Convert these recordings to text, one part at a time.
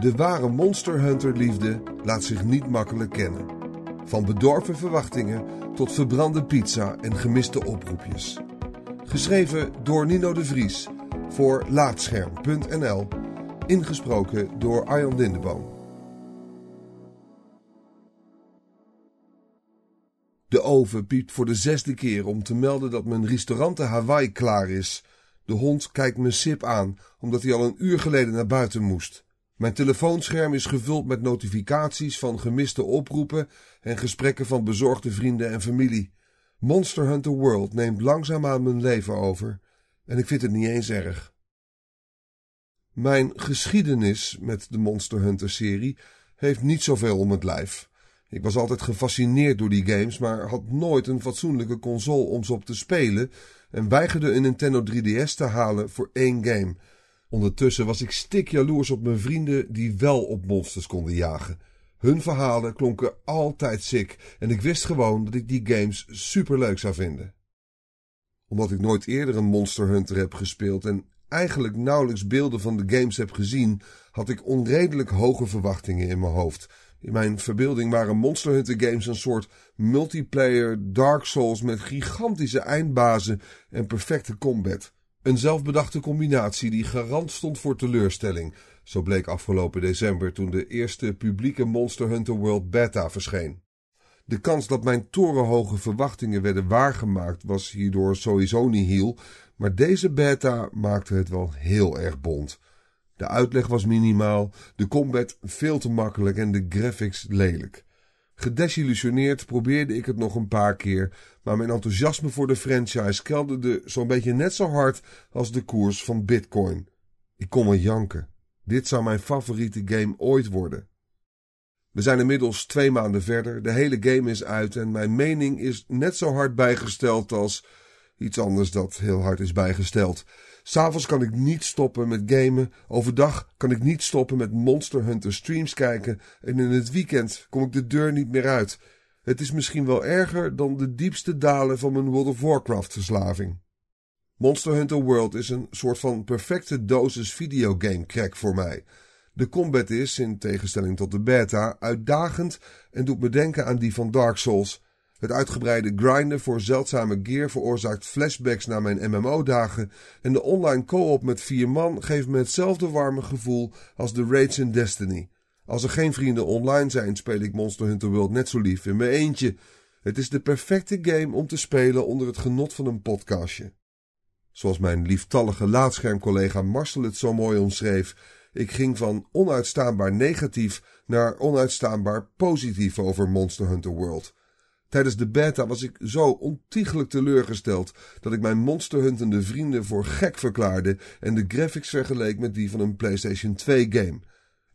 De ware Monster Hunter liefde laat zich niet makkelijk kennen. Van bedorven verwachtingen tot verbrande pizza en gemiste oproepjes. Geschreven door Nino de Vries voor Laatscherm.nl. Ingesproken door Arjan Lindeboom. De oven piept voor de zesde keer om te melden dat mijn restaurant Hawaii klaar is. De hond kijkt me sip aan, omdat hij al een uur geleden naar buiten moest. Mijn telefoonscherm is gevuld met notificaties van gemiste oproepen en gesprekken van bezorgde vrienden en familie. Monster Hunter World neemt langzaamaan mijn leven over en ik vind het niet eens erg. Mijn geschiedenis met de Monster Hunter serie heeft niet zoveel om het lijf. Ik was altijd gefascineerd door die games, maar had nooit een fatsoenlijke console om ze op te spelen en weigerde een Nintendo 3DS te halen voor één game. Ondertussen was ik stik jaloers op mijn vrienden die wel op monsters konden jagen. Hun verhalen klonken altijd sick en ik wist gewoon dat ik die games superleuk zou vinden. Omdat ik nooit eerder een Monster Hunter heb gespeeld en eigenlijk nauwelijks beelden van de games heb gezien, had ik onredelijk hoge verwachtingen in mijn hoofd. In mijn verbeelding waren Monster Hunter games een soort multiplayer Dark Souls met gigantische eindbazen en perfecte combat. Een zelfbedachte combinatie die garant stond voor teleurstelling. Zo bleek afgelopen december toen de eerste publieke Monster Hunter World Beta verscheen. De kans dat mijn torenhoge verwachtingen werden waargemaakt was hierdoor sowieso niet heel, maar deze beta maakte het wel heel erg bond. De uitleg was minimaal, de combat veel te makkelijk en de graphics lelijk. Gedesillusioneerd probeerde ik het nog een paar keer, maar mijn enthousiasme voor de franchise kelderde zo'n beetje net zo hard als de koers van Bitcoin. Ik kon wel janken. Dit zou mijn favoriete game ooit worden. We zijn inmiddels twee maanden verder, de hele game is uit en mijn mening is net zo hard bijgesteld als iets anders dat heel hard is bijgesteld. S'avonds kan ik niet stoppen met gamen. Overdag kan ik niet stoppen met Monster Hunter streams kijken. En in het weekend kom ik de deur niet meer uit. Het is misschien wel erger dan de diepste dalen van mijn World of Warcraft verslaving. Monster Hunter World is een soort van perfecte dosis videogame crack voor mij. De combat is, in tegenstelling tot de beta, uitdagend en doet me denken aan die van Dark Souls. Het uitgebreide grinden voor zeldzame gear veroorzaakt flashbacks naar mijn MMO-dagen en de online co-op met vier man geeft me hetzelfde warme gevoel als de raids in Destiny. Als er geen vrienden online zijn, speel ik Monster Hunter World net zo lief in mijn eentje. Het is de perfecte game om te spelen onder het genot van een podcastje. Zoals mijn lieftallige laadschermcollega Marcel het zo mooi omschreef, ik ging van onuitstaanbaar negatief naar onuitstaanbaar positief over Monster Hunter World. Tijdens de beta was ik zo ontiegelijk teleurgesteld dat ik mijn monsterhuntende vrienden voor gek verklaarde en de graphics vergeleek met die van een PlayStation 2 game.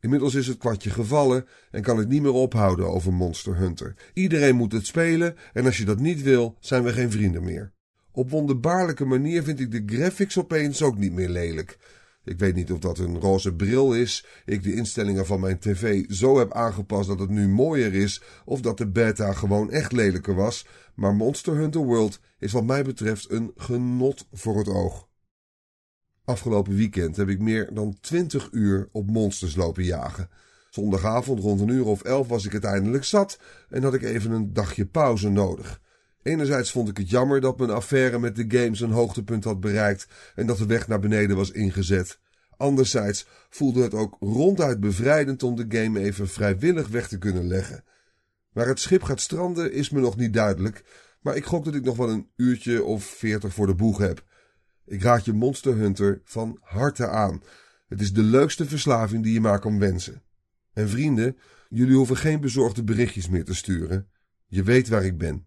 Inmiddels is het kwartje gevallen en kan ik niet meer ophouden over Monster Hunter. Iedereen moet het spelen en als je dat niet wil, zijn we geen vrienden meer. Op wonderbaarlijke manier vind ik de graphics opeens ook niet meer lelijk. Ik weet niet of dat een roze bril is, ik de instellingen van mijn tv zo heb aangepast dat het nu mooier is, of dat de beta gewoon echt lelijker was, maar Monster Hunter World is wat mij betreft een genot voor het oog. Afgelopen weekend heb ik meer dan 20 uur op monsters lopen jagen. Zondagavond rond een uur of elf was ik uiteindelijk zat en had ik even een dagje pauze nodig. Enerzijds vond ik het jammer dat mijn affaire met de games een hoogtepunt had bereikt en dat de weg naar beneden was ingezet. Anderzijds voelde het ook ronduit bevrijdend om de game even vrijwillig weg te kunnen leggen. Waar het schip gaat stranden is me nog niet duidelijk, maar ik gok dat ik nog wel een uurtje of veertig voor de boeg heb. Ik raad je Monster Hunter van harte aan. Het is de leukste verslaving die je maar kan wensen. En vrienden, jullie hoeven geen bezorgde berichtjes meer te sturen. Je weet waar ik ben.